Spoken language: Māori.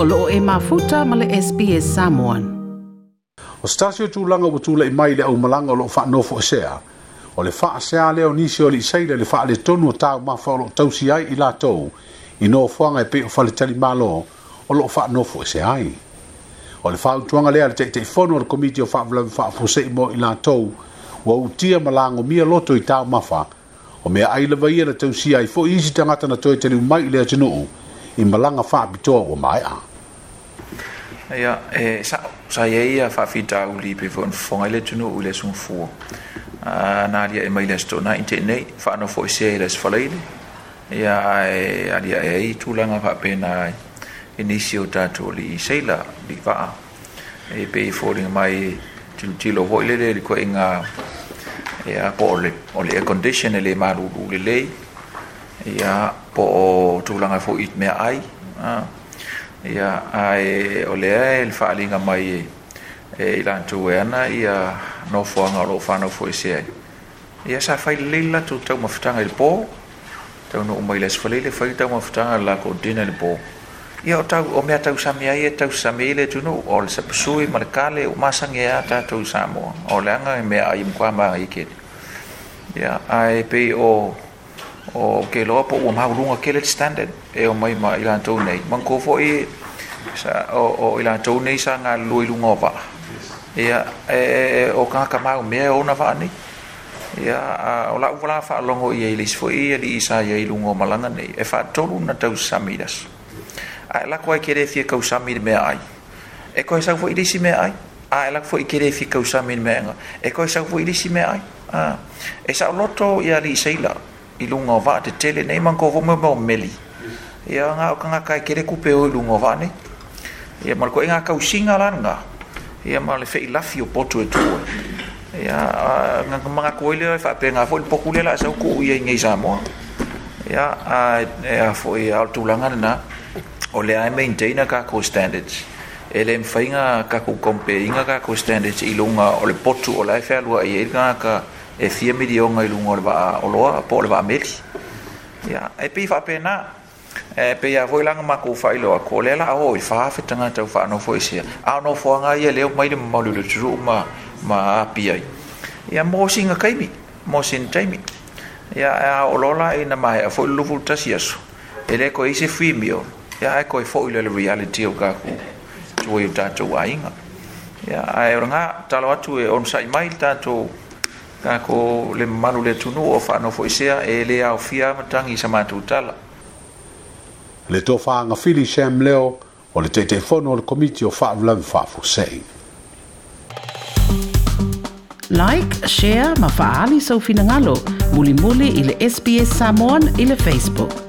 o loo e mafuta ma le SPS Samoan. O stasio tūlanga wa tūla i mai le au malanga lo fa wha nofo share. O le wha sea leo nisi o le isai le wha le tonu o tau mafa o loo tausi ai i la i no fuanga e pe o fale tali malo o lo fa nofo a e sea ai. O le wha utuanga lea le te te fono o le komiti o wha vla wha mo i la tou wa utia malanga o mia loto i tau mafa o me ai lewa ia e le tausi ai fo isi tangata na toi tele umai i lea tenuu i malanga fa bito o mai a ya e sa sa ye ia fa fita u li pe von foile tuno u le son fu na dia e mai le sto na intene fa no fo se le sfa le ya ali e tu langa fa pe na inicio tatu li seila li va e pe foling mai tilo tilo foile e, e le ko inga ya pole ole e condition ele maru u le le, le, le, le, le, le, le, le, le ia po tūlanga fo it mea ai ia iya, ai o lea e le whaalinga mai e i lantu e ana ia nofoanga o loo whanau fo e ai ia sa fai lila tu tau mawhitanga i pō tau mai les falei le fai tau mawhitanga la ko dina i pō ia o tau o mea tau sa mea ia e tau le tunu o le sa pasui ma le kale o masangi e a tātou sa moa o leanga e mea ai mkwa ia iya, ai pe o o ke loa po ua maulunga ke le standard e o mai ma ila tau nei man ko fo i sa o o ila tau nei sa nga lui lunga pa ia e, e, e o ka ka mau me o na fani ia o la ula fa longo i ile fo i ali isa ia i lunga malanga nei e fa tolu na tau samidas a e la ko ai kere fie kau samir me ai e ko sa fo i disi me ai a la fo i kere fie kau samir me e ko sa fo i disi me ai a e sa loto ia li seila ia i lunga o vaa te tele nei manko o vome mo meli ia nga o kanga kai e kere kupe o i lunga o vaa nei ia ma lako inga e kau singa langa ia ma le fei lafi o potu e tuwe ia ngā kumanga koele e fape ngā fo i la e sa uku ia ingei samoa ia a e a fo i al tulanga nana o le ai ka kako standards e le mwhainga kako kompe inga kako standards i lunga o le potu o lai fealua i e ngā ka e fia milionga i lunga wa oloa po le wa mix ya e pi fa pena e pe ya voi langa maku fa ilo ko le la o i fa fa tanga ta fa no foi sia a no fo nga ye le mai le mau le tru ma ma api ai ya mo singa kai mi mo sin tai mi ya a olola i e na mai fo lu fu ta sia so e le ko i fi mi o ya e ko i fo ilo le reality o ga ku tu i ta tu ai nga ya ai e ranga talo atu e on sai mai ta tu ka ko le malu le tunu o whanau fo isea e le au fia matangi sa tala Le fa nga fili Sam leo o le tete o le komiti o fo sei Like, share, fa ali so ngalo muli muli ile sps samon ile Facebook.